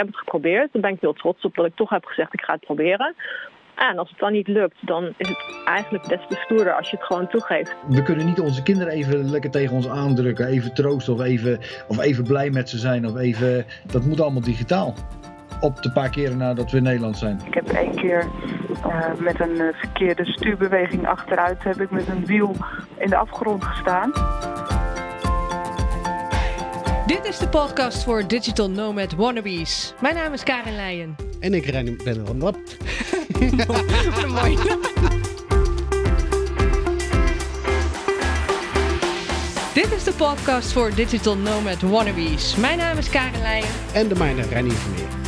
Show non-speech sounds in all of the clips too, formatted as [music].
heb het geprobeerd. Daar ben ik heel trots op dat ik toch heb gezegd ik ga het proberen. En als het dan niet lukt, dan is het eigenlijk des te stoerder als je het gewoon toegeeft. We kunnen niet onze kinderen even lekker tegen ons aandrukken, even troosten of even, of even blij met ze zijn. Of even, dat moet allemaal digitaal. Op de paar keren nadat we in Nederland zijn. Ik heb één keer uh, met een uh, verkeerde stuurbeweging achteruit heb ik met een wiel in de afgrond gestaan. Dit is de podcast voor Digital Nomad Wannabes. Mijn naam is Karin Leijen. En ik ren, ben. Mooi. [laughs] Dit is de podcast voor Digital Nomad Wannabes. Mijn naam is Karin Leijen. En de mijne, Rennie Vermeer.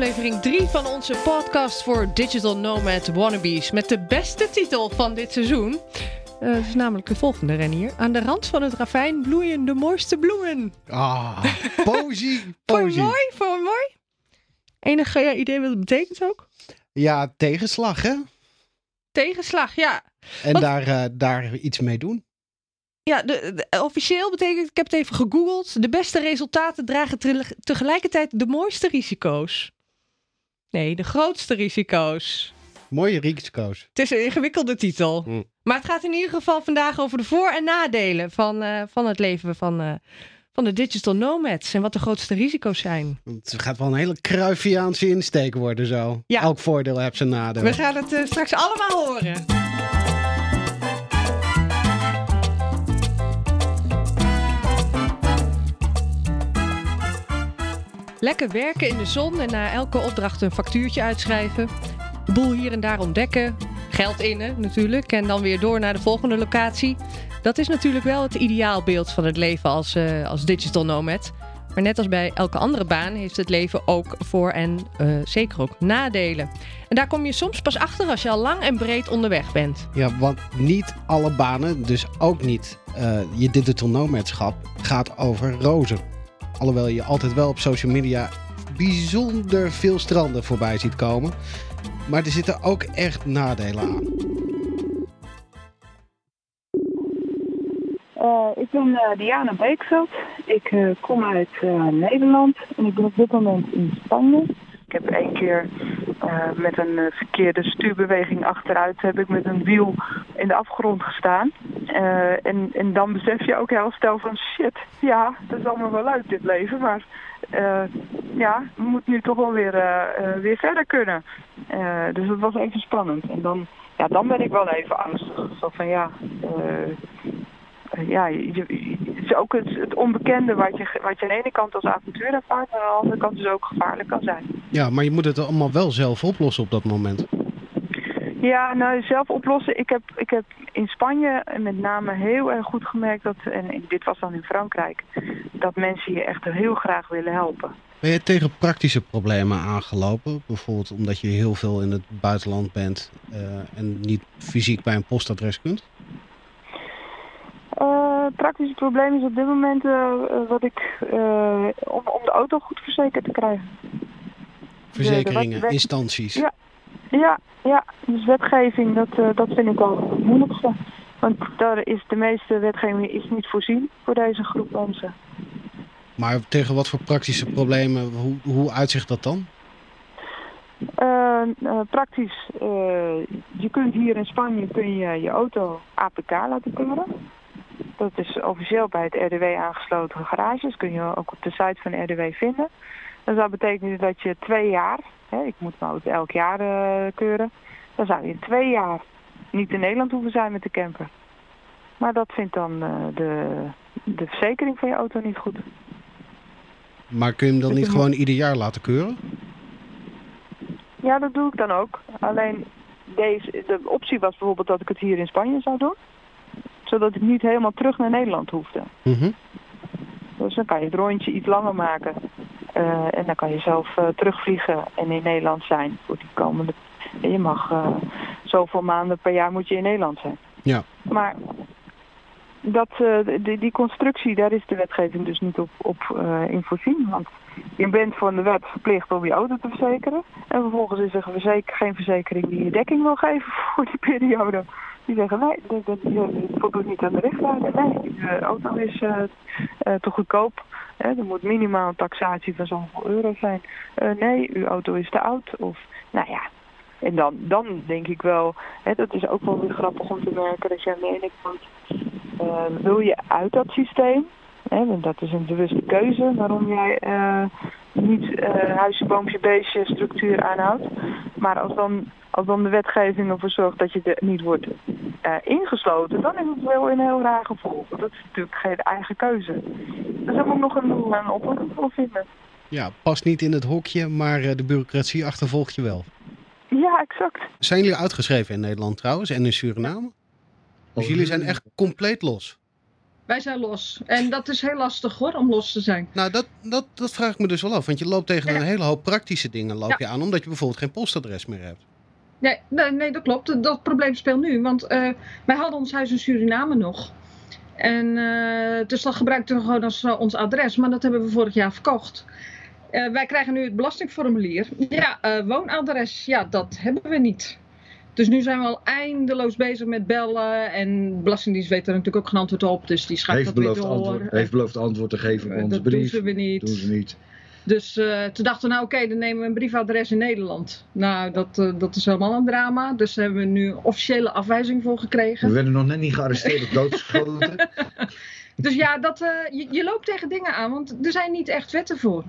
Aflevering 3 van onze podcast voor Digital Nomad Wannabes. Met de beste titel van dit seizoen. Uh, dat is namelijk de volgende Renier. Aan de rand van het ravijn bloeien de mooiste bloemen. Ah, [laughs] poëzie, poëzie. mooi, voor mooi. Enig uh, idee wat het betekent ook? Ja, tegenslag hè? Tegenslag, ja. En daar, uh, daar iets mee doen. Ja, de, officieel betekent, ik heb het even gegoogeld, de beste resultaten dragen tegelijkertijd de mooiste risico's. Nee, de grootste risico's. Mooie risico's. Het is een ingewikkelde titel. Hm. Maar het gaat in ieder geval vandaag over de voor- en nadelen van, uh, van het leven van, uh, van de digital nomads. En wat de grootste risico's zijn. Het gaat wel een hele Cruyffiaanse insteek worden zo. Ja. Elk voordeel heeft zijn nadeel. We gaan het uh, straks allemaal horen. Lekker werken in de zon en na elke opdracht een factuurtje uitschrijven. De boel hier en daar ontdekken. Geld innen natuurlijk. En dan weer door naar de volgende locatie. Dat is natuurlijk wel het ideaalbeeld van het leven als, uh, als digital nomad. Maar net als bij elke andere baan heeft het leven ook voor en uh, zeker ook nadelen. En daar kom je soms pas achter als je al lang en breed onderweg bent. Ja, want niet alle banen, dus ook niet uh, je digital nomadschap, gaat over rozen. Alhoewel je altijd wel op social media bijzonder veel stranden voorbij ziet komen. Maar er zitten ook echt nadelen aan. Uh, ik ben uh, Diana Beekveld. Ik uh, kom uit Nederland en ik ben op dit moment in Spanje. Ik heb één keer met een verkeerde stuurbeweging achteruit heb ik met een wiel in de afgrond gestaan. En, en dan besef je ook heel snel van shit, ja, dat is allemaal wel leuk dit leven, maar ja, we moeten nu toch wel weer, weer verder kunnen. dus dat was even spannend. En dan, ja, dan ben ik wel even angstig. Zo van ja, ja, je, het is ook het, het, onbekende wat je, wat je aan de ene kant als avontuur ervaart, maar aan de andere kant dus ook gevaarlijk kan zijn. Ja, maar je moet het allemaal wel zelf oplossen op dat moment. Ja, nou zelf oplossen. Ik heb, ik heb in Spanje met name heel erg goed gemerkt dat, en dit was dan in Frankrijk, dat mensen je echt heel graag willen helpen. Ben je tegen praktische problemen aangelopen? Bijvoorbeeld omdat je heel veel in het buitenland bent uh, en niet fysiek bij een postadres kunt? Uh, praktische probleem is op dit moment uh, wat ik om, om, de auto goed verzekerd te krijgen. Verzekeringen, de, instanties. Ja, ja, ja, dus wetgeving, dat, dat vind ik wel het moeilijkste. Want daar is de meeste wetgeving is niet voorzien voor deze groep mensen. Maar tegen wat voor praktische problemen, hoe, hoe uitzicht dat dan? praktisch, je kunt hier in Spanje kun je, je auto APK laten keuren. Dat is officieel bij het RDW aangesloten garages. Kun je ook op de site van RDW vinden. Dus dat betekent dat je twee jaar, hè, ik moet auto elk jaar uh, keuren, dan zou je twee jaar niet in Nederland hoeven zijn met de camper. Maar dat vindt dan uh, de, de verzekering van je auto niet goed. Maar kun je hem dan niet gewoon ieder jaar laten keuren? Ja, dat doe ik dan ook. Alleen deze, de optie was bijvoorbeeld dat ik het hier in Spanje zou doen zodat ik niet helemaal terug naar Nederland hoefde. Mhm. Dus dan kan je het rondje iets langer maken. Uh, en dan kan je zelf uh, terugvliegen en in Nederland zijn voor die komende... Je mag uh, zoveel maanden per jaar moet je in Nederland zijn. Ja. Maar dat, uh, die, die, constructie, daar is de wetgeving dus niet op, op uh, in voorzien. Want je bent van de wet verplicht om je auto te verzekeren. En vervolgens is er verzeker, geen verzekering die je dekking wil geven [laughs] voor die periode. Die zeggen, nee, dat, dat, dat voldoet niet aan de richtlijnen. Nee, je auto is uh, te goedkoop. Hè, er moet minimaal een taxatie van zoveel euro zijn. nee, uw auto is te oud. Of, nou ja, en dan, dan denk ik wel, hè, dat is ook wel weer grappig om te merken dat je aan de ene kant wil je uit dat systeem. Hè, dat is een bewuste keuze waarom jij niet uh, huisje, boompje, beestje structuur aanhoudt. Maar als dan, als dan de wetgeving ervoor zorgt dat je er niet wordt ingesloten, dan is het wel een heel raar gevolg. Dat is natuurlijk geen eigen keuze. Dus daar moet nog een, een oplossing voor vinden. Ja, past niet in het hokje, maar de bureaucratie achtervolgt je wel. Ja, exact. Zijn jullie uitgeschreven in Nederland trouwens en in Suriname? Dus jullie zijn echt compleet los? Wij zijn los. En dat is heel lastig hoor, om los te zijn. Nou, dat, dat, dat vraag ik me dus wel af. Want je loopt tegen een hele hoop praktische dingen loop je aan, omdat je bijvoorbeeld geen postadres meer hebt. Nee, nee, nee dat klopt. Dat, probleem speelt nu. Want uh, wij hadden ons huis in Suriname nog. En uh, dus dat gebruikten we gewoon als uh, ons adres. Maar dat hebben we vorig jaar verkocht. Wij krijgen nu het belastingformulier. Ja, woonadres, ja, dat hebben we niet. Dus nu zijn we al eindeloos bezig met bellen. En de Belastingdienst weet er natuurlijk ook geen antwoord op. Dus die schrijft heeft dat beloofd weer door. Antwoord, heeft beloofd antwoord te geven op onze dat brief. doen ze niet. Doen ze niet. Dus uh, toen dachten we, nou oké, okay, dan nemen we een briefadres in Nederland. Nou, dat, uh, dat is helemaal een drama. Dus daar hebben we nu een officiële afwijzing voor gekregen. We werden nog net niet gearresteerd of doodgeschoten. [laughs] dus ja, dat, uh, je, je loopt tegen dingen aan, want er zijn niet echt wetten voor.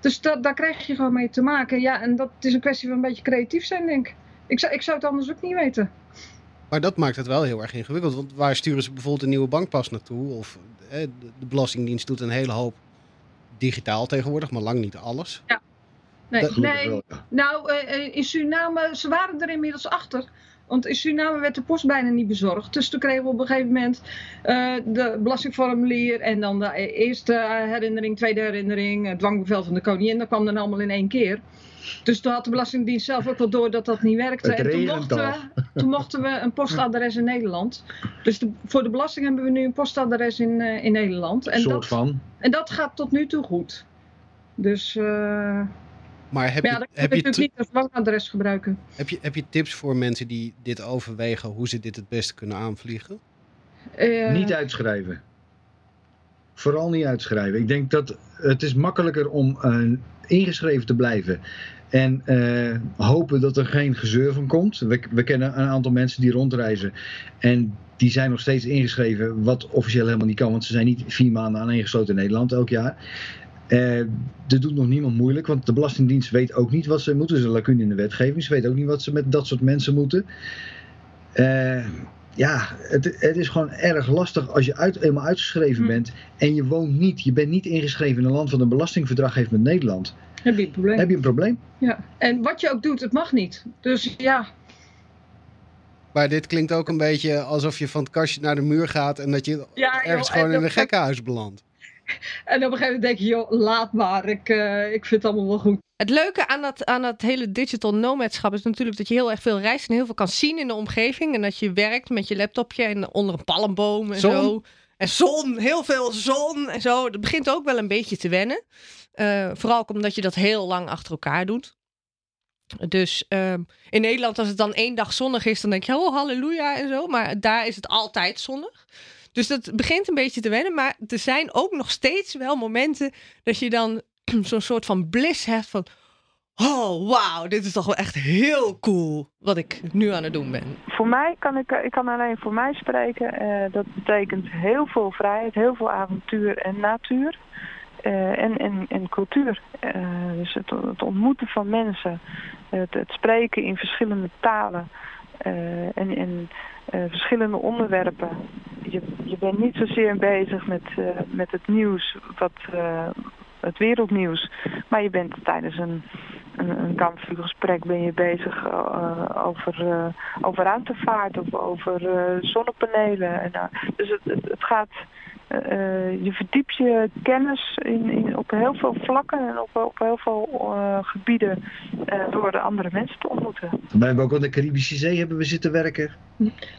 Dus dat, daar krijg je gewoon mee te maken. Ja, en dat is een kwestie van een beetje creatief zijn, denk ik. Ik zou, ik zou het anders ook niet weten. Maar dat maakt het wel heel erg ingewikkeld. Want waar sturen ze bijvoorbeeld een nieuwe bankpas naartoe? Of eh, de Belastingdienst doet een hele hoop digitaal tegenwoordig, maar lang niet alles. Ja. Nee, nee. Nou uh, in Suriname, ze waren er inmiddels achter. Want in Suriname werd de post bijna niet bezorgd. Dus toen kregen we op een gegeven moment uh, de belastingformulier en dan de eerste herinnering, tweede herinnering, het dwangbevel van de koningin. Dat kwam dan allemaal in één keer. Dus toen had de Belastingdienst zelf ook wel door dat dat niet werkte. En toen mochten, we, toen mochten we een postadres in Nederland. Dus de, voor de belasting hebben we nu een postadres in, uh, in Nederland. En soort dat, van. En dat gaat tot nu toe goed. Dus... Uh, maar heb ja, je, heb, je je natuurlijk niet als woonadres gebruiken. heb, je, heb je tips voor mensen die dit overwegen, hoe ze dit het beste kunnen aanvliegen? Uh, Niet uitschrijven. Vooral niet uitschrijven. Ik denk dat het is makkelijker om uh, ingeschreven te blijven. En uh, hopen dat er geen gezeur van komt. We, we kennen een aantal mensen die rondreizen. En die zijn nog steeds ingeschreven. Wat officieel helemaal niet kan. Want ze zijn niet vier maanden aaneengesloten in Nederland elk jaar. Uh, dat doet nog niemand moeilijk, want de Belastingdienst weet ook niet wat ze moeten. Er is een lacune in de wetgeving. Ze weet ook niet wat ze met dat soort mensen moeten. Uh, ja, het, het, is gewoon erg lastig als je uit, eenmaal uitgeschreven hm. bent en je woont niet, je bent niet ingeschreven in een land wat een belastingverdrag heeft met Nederland. Heb je een probleem? Heb je een probleem? Ja, en wat je ook doet, het mag niet. Dus ja. Maar dit klinkt ook een beetje alsof je van het kastje naar de muur gaat en dat je ja, ergens joh, gewoon in een gekkenhuis belandt. [laughs] En op een gegeven moment denk je, joh, laat maar. Ik, uh, ik vind het allemaal wel goed. Het leuke aan dat, aan dat hele digital nomadschap is natuurlijk dat je heel erg veel reist en heel veel kan zien in de omgeving. En dat je werkt met je laptopje en onder een palmboom en zon. zo. En zon, heel veel zon en zo. Dat begint ook wel een beetje te wennen. Uh, vooral ook omdat je dat heel lang achter elkaar doet. Dus uh, in Nederland, als het dan één dag zonnig is, dan denk je, oh halleluja en zo. Maar daar is het altijd zonnig. Dus dat begint een beetje te wennen. Maar er zijn ook nog steeds wel momenten dat je dan [clears throat] zo'n soort van bliss hebt van... Oh, wauw, dit is toch wel echt heel cool wat ik nu aan het doen ben. Voor mij kan ik, ik kan alleen voor mij spreken. Uh, dat betekent heel veel vrijheid, heel veel avontuur en natuur. Uh, en, en, en cultuur. Uh, dus het, het, ontmoeten van mensen. Het, het spreken in verschillende talen. en, en verschillende onderwerpen. Je, je bent niet zozeer bezig met, met het nieuws, wat, het wereldnieuws. Maar je bent tijdens een, een, een kampvuurgesprek ben je bezig over, over ruimtevaart of over zonnepanelen. En, dus het, het gaat eh, je verdiept je kennis in, in, op heel veel vlakken en op, op heel veel eh, gebieden eh, door de andere mensen te ontmoeten. We hebben ook aan de Caribische Zee hebben we zitten werken.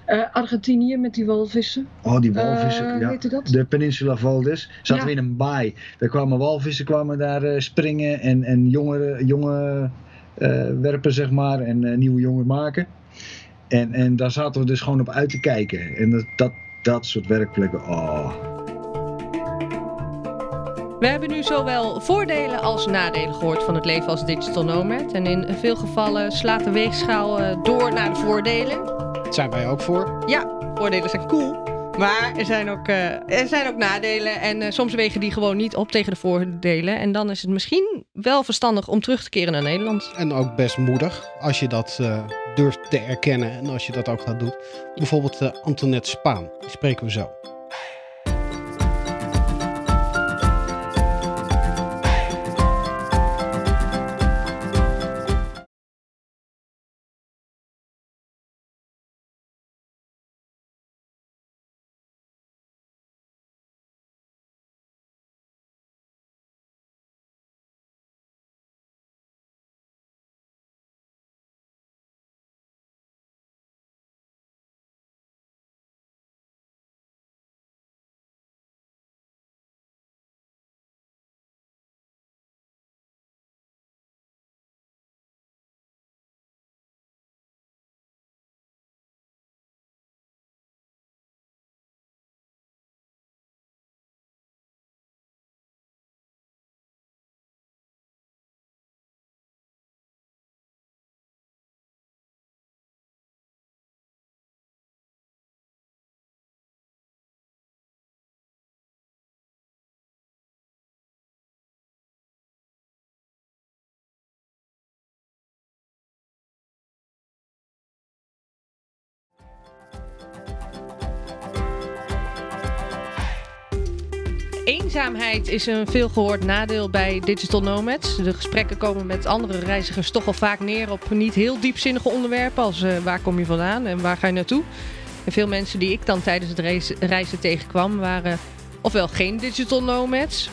Eh, Argentinië met die walvissen. Oh, die walvissen. Ja. Dat? De Peninsula Valdes. Zaten Ja. we in een baai. Daar kwamen walvissen kwamen daar eh, springen en, en jongeren, jongen eh, werpen, zeg maar. En eh, nieuwe jongen maken. En, en daar zaten we dus gewoon op uit te kijken. En dat, dat, dat soort werkplekken. Oh. We hebben nu zowel voordelen als nadelen gehoord van het leven als digital nomad. En in veel gevallen slaat de weegschaal eh, door naar de voordelen. Daar zijn wij ook voor. Ja, voordelen zijn cool. Maar er zijn ook, eh, er zijn ook nadelen. En eh, soms wegen die gewoon niet op tegen de voordelen. En dan is het misschien wel verstandig om terug te keren naar Nederland. En ook best moedig als je dat durft te erkennen en als je dat ook gaat doen. Bijvoorbeeld Antoinette Spaan, die spreken we zo. Eenzaamheid is een veelgehoord nadeel bij digital nomads. De gesprekken komen met andere reizigers toch al vaak neer op niet heel diepzinnige onderwerpen als eh, waar kom je vandaan en waar ga je naartoe. En veel mensen die ik dan tijdens het reizen, tegenkwam waren ofwel geen digital nomads,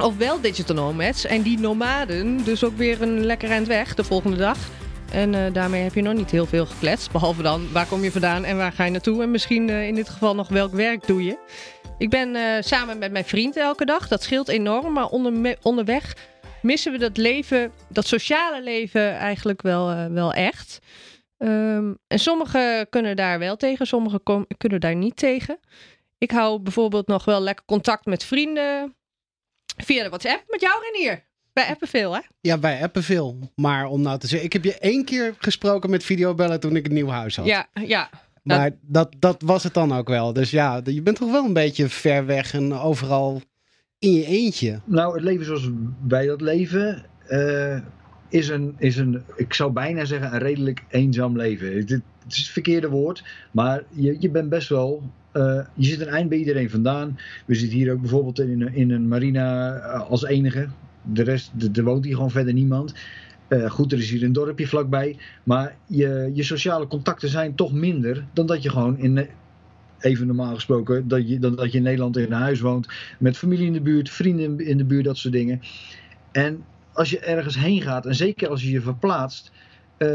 of wel digital nomads. En die nomaden dus ook weer een lekker eind weg de volgende dag. En eh, daarmee heb je nog niet heel veel gekletst. Behalve dan waar kom je vandaan en waar ga je naartoe. En misschien eh, in dit geval nog welk werk doe je. Ik ben eh, samen met mijn vriend elke dag. Dat scheelt enorm. Maar onder, onderweg missen we dat leven, dat sociale leven eigenlijk wel, eh, wel echt. Ehm, en sommigen kunnen daar wel tegen, sommigen kom- kunnen daar niet tegen. Ik hou bijvoorbeeld nog wel lekker contact met vrienden via de WhatsApp. Met jou, Renier. Wij appen veel, hè? Ja, wij appen veel. Maar om nou te zeggen, ik heb je één keer gesproken met videobellen toen ik een nieuw huis had. Ja, ja. Maar dat, dat was het dan ook wel. Dus ja, je bent toch wel een beetje ver weg en overal in je eentje. Nou, het leven zoals wij dat leven eh, is, een, is een, ik zou bijna zeggen, een redelijk eenzaam leven. Het, het is het verkeerde woord, maar je, je bent best wel, eh, je zit een eind bij iedereen vandaan. We zitten hier ook bijvoorbeeld in, een- in een marina eh, als enige. De rest, de- er woont hier gewoon verder niemand. Eh, goed, er is hier een dorpje vlakbij. Maar je, je sociale contacten zijn toch minder dan dat je gewoon in, eh, even normaal gesproken, dat je, dan dat je in Nederland in huis woont. Met familie in de buurt, vrienden in de buurt, dat soort dingen. En als je ergens heen gaat, en zeker als je je verplaatst, eh,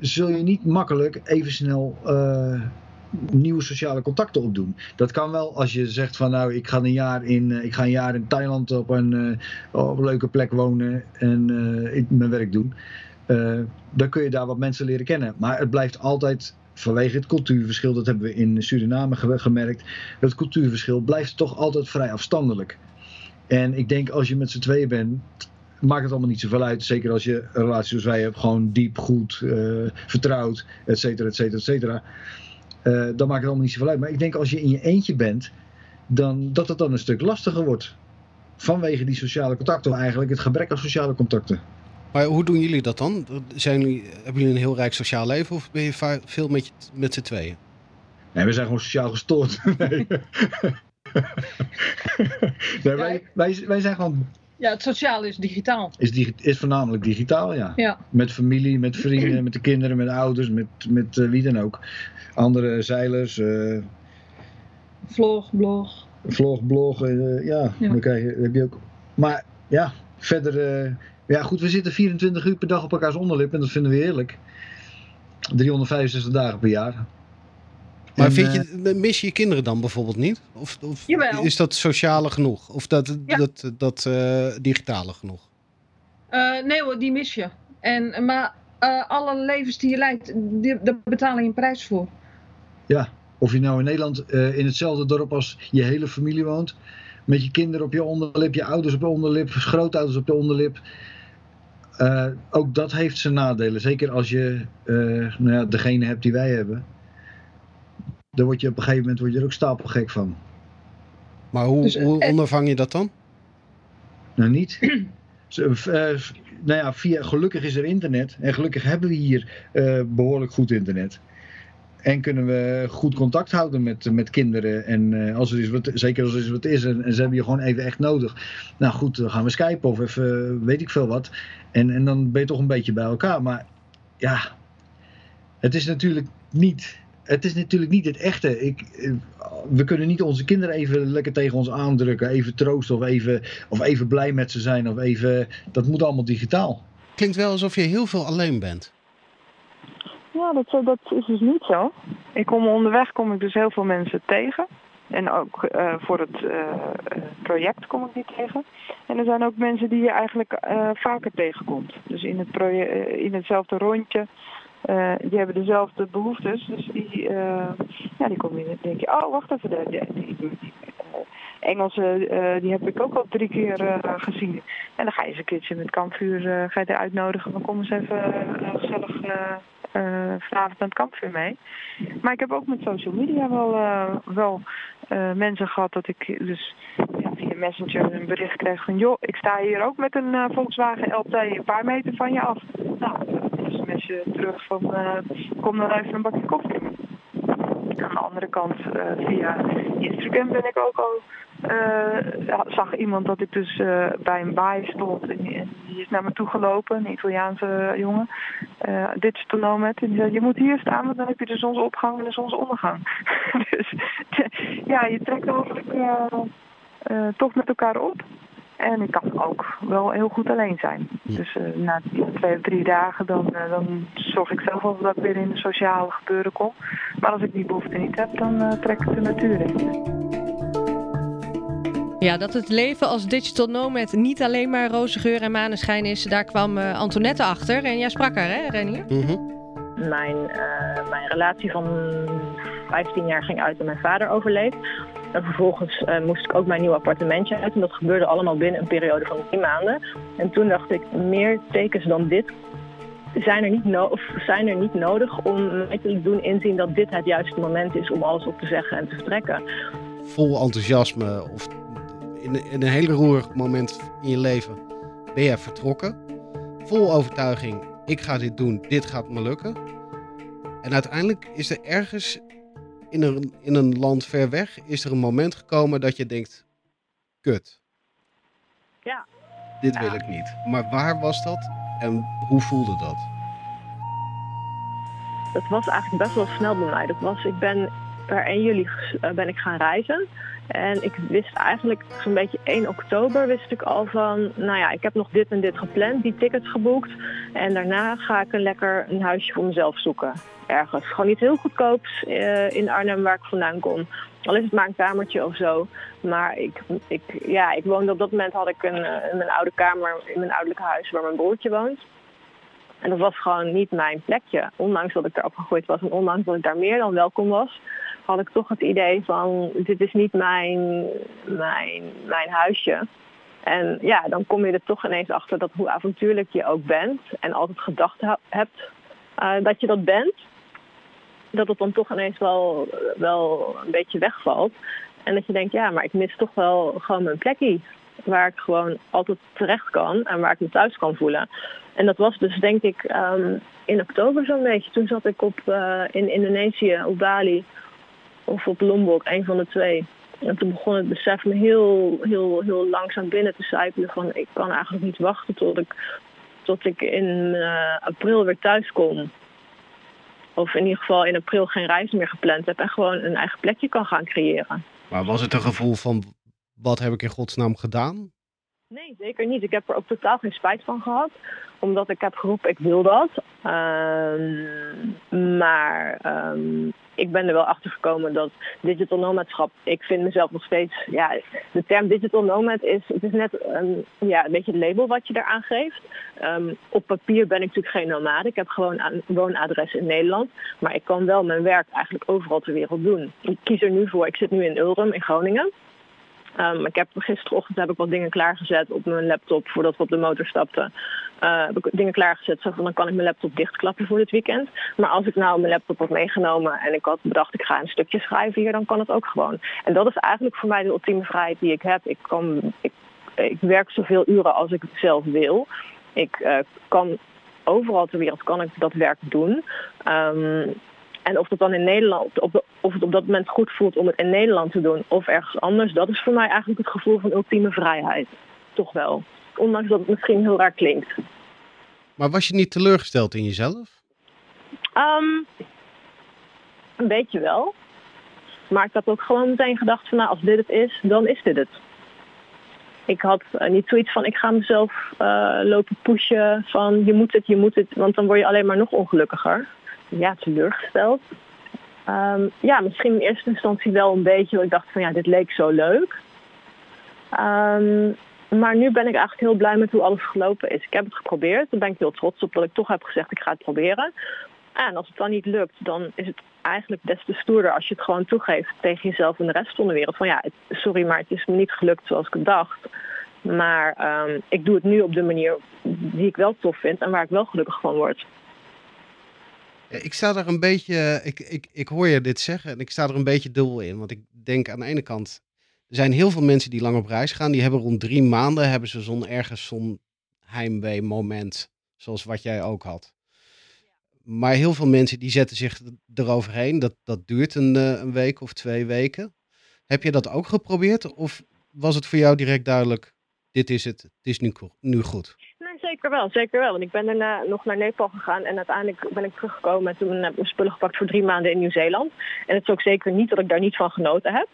zul je niet makkelijk even snel nieuwe sociale contacten opdoen. Dat kan wel als je zegt van nou, ik ga een jaar in, eh, ik ga een jaar in Thailand op een, eh, op een leuke plek wonen en eh, mijn werk doen. Dan kun je daar wat mensen leren kennen. Maar het blijft altijd vanwege het cultuurverschil, dat hebben we in Suriname ge- gemerkt, het cultuurverschil blijft toch altijd vrij afstandelijk. En ik denk als je met z'n tweeën bent, maakt het allemaal niet zoveel uit. Zeker als je een relatie zoals wij hebt, gewoon diep, goed, vertrouwd, et cetera, et cetera, et cetera. Eh, dan maakt het allemaal niet zoveel uit. Maar ik denk als je in je eentje bent, dan, dat het dan een stuk lastiger wordt. Vanwege die sociale contacten, of eigenlijk het gebrek aan sociale contacten. Maar hoe doen jullie dat dan? Zijn jullie, hebben jullie een heel rijk sociaal leven of ben je va- veel met, je- met z'n tweeën? Nee, we zijn gewoon sociaal gestoord. [laughs] Nee. [laughs] nee, wij, wij, wij zijn gewoon, Ja, het sociale is digitaal. is, digi- is voornamelijk digitaal, ja. Ja. Met familie, met vrienden, met de kinderen, met de ouders, met, met eh, wie dan ook. Andere zeilers. eh, Vlog, blog. vlog, blog, eh, ja, Ja. dan krijg je, heb je ook. Maar ja, verder. ja, goed, we zitten 24 uur per dag op elkaars onderlip en dat vinden we heerlijk. 365 dagen per jaar. Maar En, vind eh, je, mis je je kinderen dan bijvoorbeeld niet? Of, of is dat sociale genoeg? Of dat, Ja. dat, dat eh, digitale genoeg? Eh, nee hoor, die mis je. En, maar eh, alle levens die je leidt, die, daar betaal je een prijs voor. Of je nou in Nederland eh, in hetzelfde dorp als je hele familie woont. Met je kinderen op je onderlip, je ouders op je onderlip, grootouders op je onderlip. Eh, ook dat heeft zijn nadelen. Zeker als je eh, nou ja, degene hebt die wij hebben. Dan word je op een gegeven moment word je er ook stapelgek van. Maar hoe, Dus, hoe eh, ondervang je dat dan? Nou niet. Eh, nou ja, via, gelukkig is er internet. En gelukkig hebben we hier eh, behoorlijk goed internet. En kunnen we goed contact houden met, met kinderen. En eh, als er is wat, zeker als er is wat is en, en ze hebben je gewoon even echt nodig. Nou goed, dan gaan we skypen of even weet ik veel wat. En, en dan ben je toch een beetje bij elkaar. Maar ja, het is natuurlijk niet. Het is natuurlijk niet het echte. Ik, eh, we kunnen niet onze kinderen even lekker tegen ons aandrukken. Even troosten of even, of even blij met ze zijn. Of even, dat moet allemaal digitaal. Klinkt wel alsof je heel veel alleen bent. Ja, dat, dat is dus niet zo. Ik kom onderweg kom ik dus heel veel mensen tegen. En ook eh, voor het eh, eh, project kom ik die tegen. En er zijn ook mensen die je eigenlijk eh, vaker tegenkomt. Dus in, het proje- eh, in hetzelfde rondje. Eh, die hebben dezelfde behoeftes. Dus die, eh, ja, die kom je en denk je, oh wacht even, die, die, eh, Engelse, die heb ik ook al drie keer gezien. En dan ga je eens een keertje met kampvuur ga je uitnodigen. Dan kom eens even gezellig vanavond aan het kampvuur mee. Maar ik heb ook met social media wel, wel mensen gehad dat ik dus via Messenger een bericht kreeg van... joh, ik sta hier ook met een Volkswagen LT een paar meter van je af. Nou, mesje terug van eh, kom dan even een bakje koffie. Aan de andere kant, eh, via Instagram ben ik ook al... eh, zag iemand dat ik dus bij een baai stond en die, is naar me toe gelopen, een Italiaanse jongen, digital nomad. En die zei, je moet hier staan, want dan heb je de zonsopgang en de zonsondergang. [laughs] dus [laughs] ja, je trekt eigenlijk toch met elkaar op. En ik kan ook wel heel goed alleen zijn. Dus eh, na twee of drie dagen dan, eh, dan zorg ik zelf wel dat ik weer in de sociale gebeuren kom. Maar als ik die behoefte niet heb, dan eh, trek ik de natuur in. Ja, dat het leven als digital nomad niet alleen maar roze geur en maneschijn is, daar kwam eh, Antoinette achter. En jij sprak haar, hè, Renier? Mhm. Mijn, eh, mijn relatie van 15 jaar ging uit en mijn vader overleed. En vervolgens eh, moest ik ook mijn nieuw appartementje uit. En dat gebeurde allemaal binnen een periode van drie maanden. En toen dacht ik, meer tekens dan dit zijn er niet, of zijn er niet nodig om mij te doen inzien dat dit het juiste moment is om alles op te zeggen en te vertrekken. Vol enthousiasme of in, in een hele roerig moment in je leven ben jij vertrokken. Vol overtuiging, ik ga dit doen, dit gaat me lukken. En uiteindelijk is er ergens in een, in een land ver weg, is er een moment gekomen dat je denkt, kut. Ja. Dit Ja. wil ik niet. Maar waar was dat en hoe voelde dat? Dat was eigenlijk best wel snel bij mij. Dat was, ik ben per 1 juli eh, ben ik gaan reizen. En ik wist eigenlijk zo'n beetje 1 oktober wist ik al van, nou ja, ik heb nog dit en dit gepland, die tickets geboekt. En daarna ga ik een lekker een huisje voor mezelf zoeken. Ergens. Gewoon iets heel goedkoops eh, in Arnhem waar ik vandaan kom. Al is het maar een kamertje of zo. Maar ik, ik, ja, ik woonde op dat moment had ik een, eh, in oude kamer in mijn ouderlijke huis waar mijn broertje woont. En dat was gewoon niet mijn plekje. Ondanks dat ik daar opgegroeid was en ondanks dat ik daar meer dan welkom was, had ik toch het idee van dit is niet mijn, mijn, mijn huisje. En ja, dan kom je er toch ineens achter dat hoe avontuurlijk je ook bent en altijd gedacht hebt eh, dat je dat bent, dat het dan toch ineens wel, wel een beetje wegvalt. En dat je denkt, ja, maar ik mis toch wel gewoon mijn plekje. Waar ik gewoon altijd terecht kan en waar ik me thuis kan voelen. En dat was dus denk ik ehm, in oktober zo'n beetje. Toen zat ik op, eh, in Indonesië, op Bali of op Lombok, een van de twee. En toen begon het besef me heel, heel, heel langzaam binnen te sijpelen van ik kan eigenlijk niet wachten tot ik, tot ik in eh, april weer thuis kom. Of in ieder geval in april geen reis meer gepland heb en gewoon een eigen plekje kan gaan creëren. Maar was het een gevoel van, wat heb ik in godsnaam gedaan? Nee, zeker niet. Ik heb er ook totaal geen spijt van gehad. Omdat ik heb geroepen, ik wil dat. Ehm, maar ehm, ik ben er wel achter gekomen dat digital nomadschap, ik vind mezelf nog steeds, ja, de term digital nomad is, het is net een, ja, een beetje het label wat je eraan geeft. Ehm, op papier ben ik natuurlijk geen nomade. Ik heb gewoon een woonadres in Nederland. Maar ik kan wel mijn werk eigenlijk overal ter wereld doen. Ik kies er nu voor, ik zit nu in Ulrum in Groningen. Um, ik heb gisterochtend heb ik wat dingen klaargezet op mijn laptop voordat we op de motor stapten. Uh, heb ik dingen klaargezet, zo van dan kan ik mijn laptop dichtklappen voor dit weekend. Maar als ik nou mijn laptop had meegenomen en ik had bedacht ik ga een stukje schrijven hier, dan kan het ook gewoon. En dat is eigenlijk voor mij de ultieme vrijheid die ik heb. Ik, kan, ik, ik werk zoveel uren als ik zelf wil. Ik uh, kan overal ter wereld kan ik dat werk doen. Um, en of het dan in Nederland, of het op dat moment goed voelt om het in Nederland te doen of ergens anders, dat is voor mij eigenlijk het gevoel van ultieme vrijheid. Toch wel. Ondanks dat het misschien heel raar klinkt. Maar was je niet teleurgesteld in jezelf? Um, een beetje wel. Maar ik had ook gewoon meteen gedacht van nou, als dit het is, dan is dit het. Ik had uh, niet zoiets van ik ga mezelf uh, lopen pushen van je moet het, je moet het, want dan word je alleen maar nog ongelukkiger ja, teleurgesteld. Um, ja, misschien in eerste instantie wel een beetje. Want ik dacht van ja, dit leek zo leuk. Um, maar nu ben ik eigenlijk heel blij met hoe alles gelopen is. Ik heb het geprobeerd. Daar ben ik heel trots op dat ik toch heb gezegd ik ga het proberen. En als het dan niet lukt, dan is het eigenlijk des te stoerder als je het gewoon toegeeft tegen jezelf en de rest van de wereld. Van ja, sorry, maar het is me niet gelukt zoals ik dacht. Maar um, ik doe het nu op de manier die ik wel tof vind en waar ik wel gelukkig van word. Ik sta er een beetje, ik, ik, ik hoor je dit zeggen en ik sta er een beetje dubbel in. Want ik denk aan de ene kant, er zijn heel veel mensen die lang op reis gaan. Die hebben rond drie maanden, hebben ze zo'n ergens zo'n heimwee moment, zoals wat jij ook had. Maar heel veel mensen die zetten zich eroverheen. Dat, dat duurt een, een week of twee weken. Heb je dat ook geprobeerd? Of was het voor jou direct duidelijk, dit is het, het is nu, nu goed? Zeker wel, zeker wel. Want ik ben daarna nog naar Nepal gegaan en uiteindelijk ben ik teruggekomen en toen heb ik mijn spullen gepakt voor drie maanden in Nieuw-Zeeland. En het is ook zeker niet dat ik daar niet van genoten heb.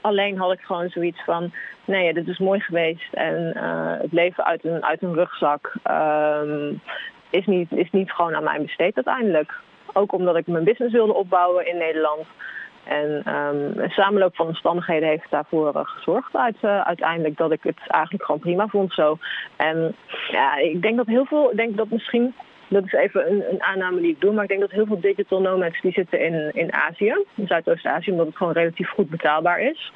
Alleen had ik gewoon zoiets van, nee, dit is mooi geweest en uh, het leven uit een, uit een rugzak um, is, niet, is niet gewoon aan mij besteed uiteindelijk. Ook omdat ik mijn business wilde opbouwen in Nederland. En een samenloop van omstandigheden heeft daarvoor uh, gezorgd uit, uh, uiteindelijk dat ik het eigenlijk gewoon prima vond zo. En ja, ik denk dat heel veel, ik denk dat misschien, dat is even een, een aanname die ik doe, maar ik denk dat heel veel digital nomads die zitten in, in Azië, in Zuidoost-Azië, omdat het gewoon relatief goed betaalbaar is.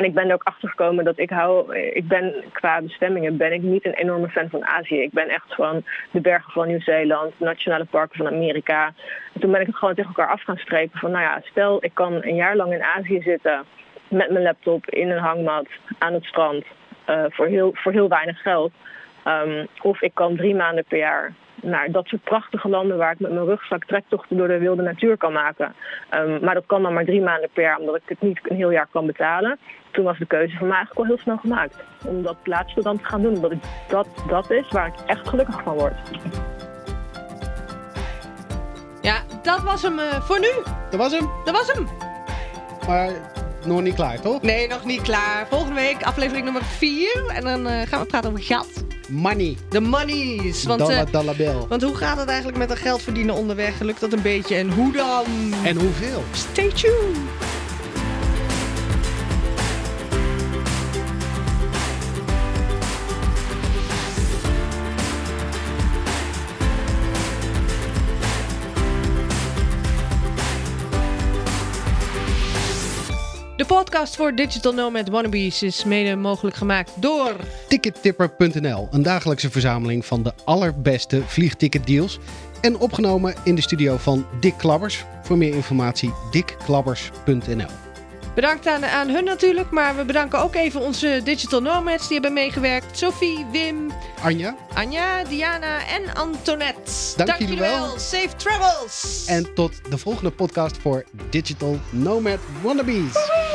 En ik ben er ook achter gekomen dat ik hou, ik ben qua bestemmingen ben ik niet een enorme fan van Azië. Ik ben echt van de bergen van Nieuw-Zeeland, nationale parken van Amerika. En toen ben ik het gewoon tegen elkaar af gaan strepen van nou ja, stel ik kan een jaar lang in Azië zitten met mijn laptop in een hangmat aan het strand uh, voor, heel, voor heel weinig geld. Um, of ik kan drie maanden per jaar naar dat soort prachtige landen waar ik met mijn rugzak trektochten door de wilde natuur kan maken. Um, maar dat kan dan maar drie maanden per jaar, omdat ik het niet een heel jaar kan betalen. Toen was de keuze voor mij eigenlijk al heel snel gemaakt. Om dat laatste dan te gaan doen, omdat ik, dat dat is waar ik echt gelukkig van word. Ja, dat was hem uh, voor nu. Dat was hem. Dat was hem. Maar nog niet klaar, toch? Nee, nog niet klaar. Volgende week aflevering nummer 4. En dan uh, gaan we praten over geld. Money. De monies. Want, dollar, uh, dollar bill. want hoe gaat het eigenlijk met dat geld verdienen onderweg? Lukt dat een beetje? En hoe dan? En hoeveel? Stay tuned. Podcast voor Digital Nomad Wannabes is mede mogelijk gemaakt door... Tickettipper.nl, een dagelijkse verzameling van de allerbeste vliegticketdeals. En opgenomen in de studio van Dick Klabbers. Voor meer informatie dickklabbers.nl. Bedankt aan, aan hun natuurlijk, maar we bedanken ook even onze Digital Nomads die hebben meegewerkt. Sophie, Wim, Anja, Anja, Diana en Antoinette. Dank jullie wel. Safe travels. En tot de volgende podcast voor Digital Nomad Wannabes.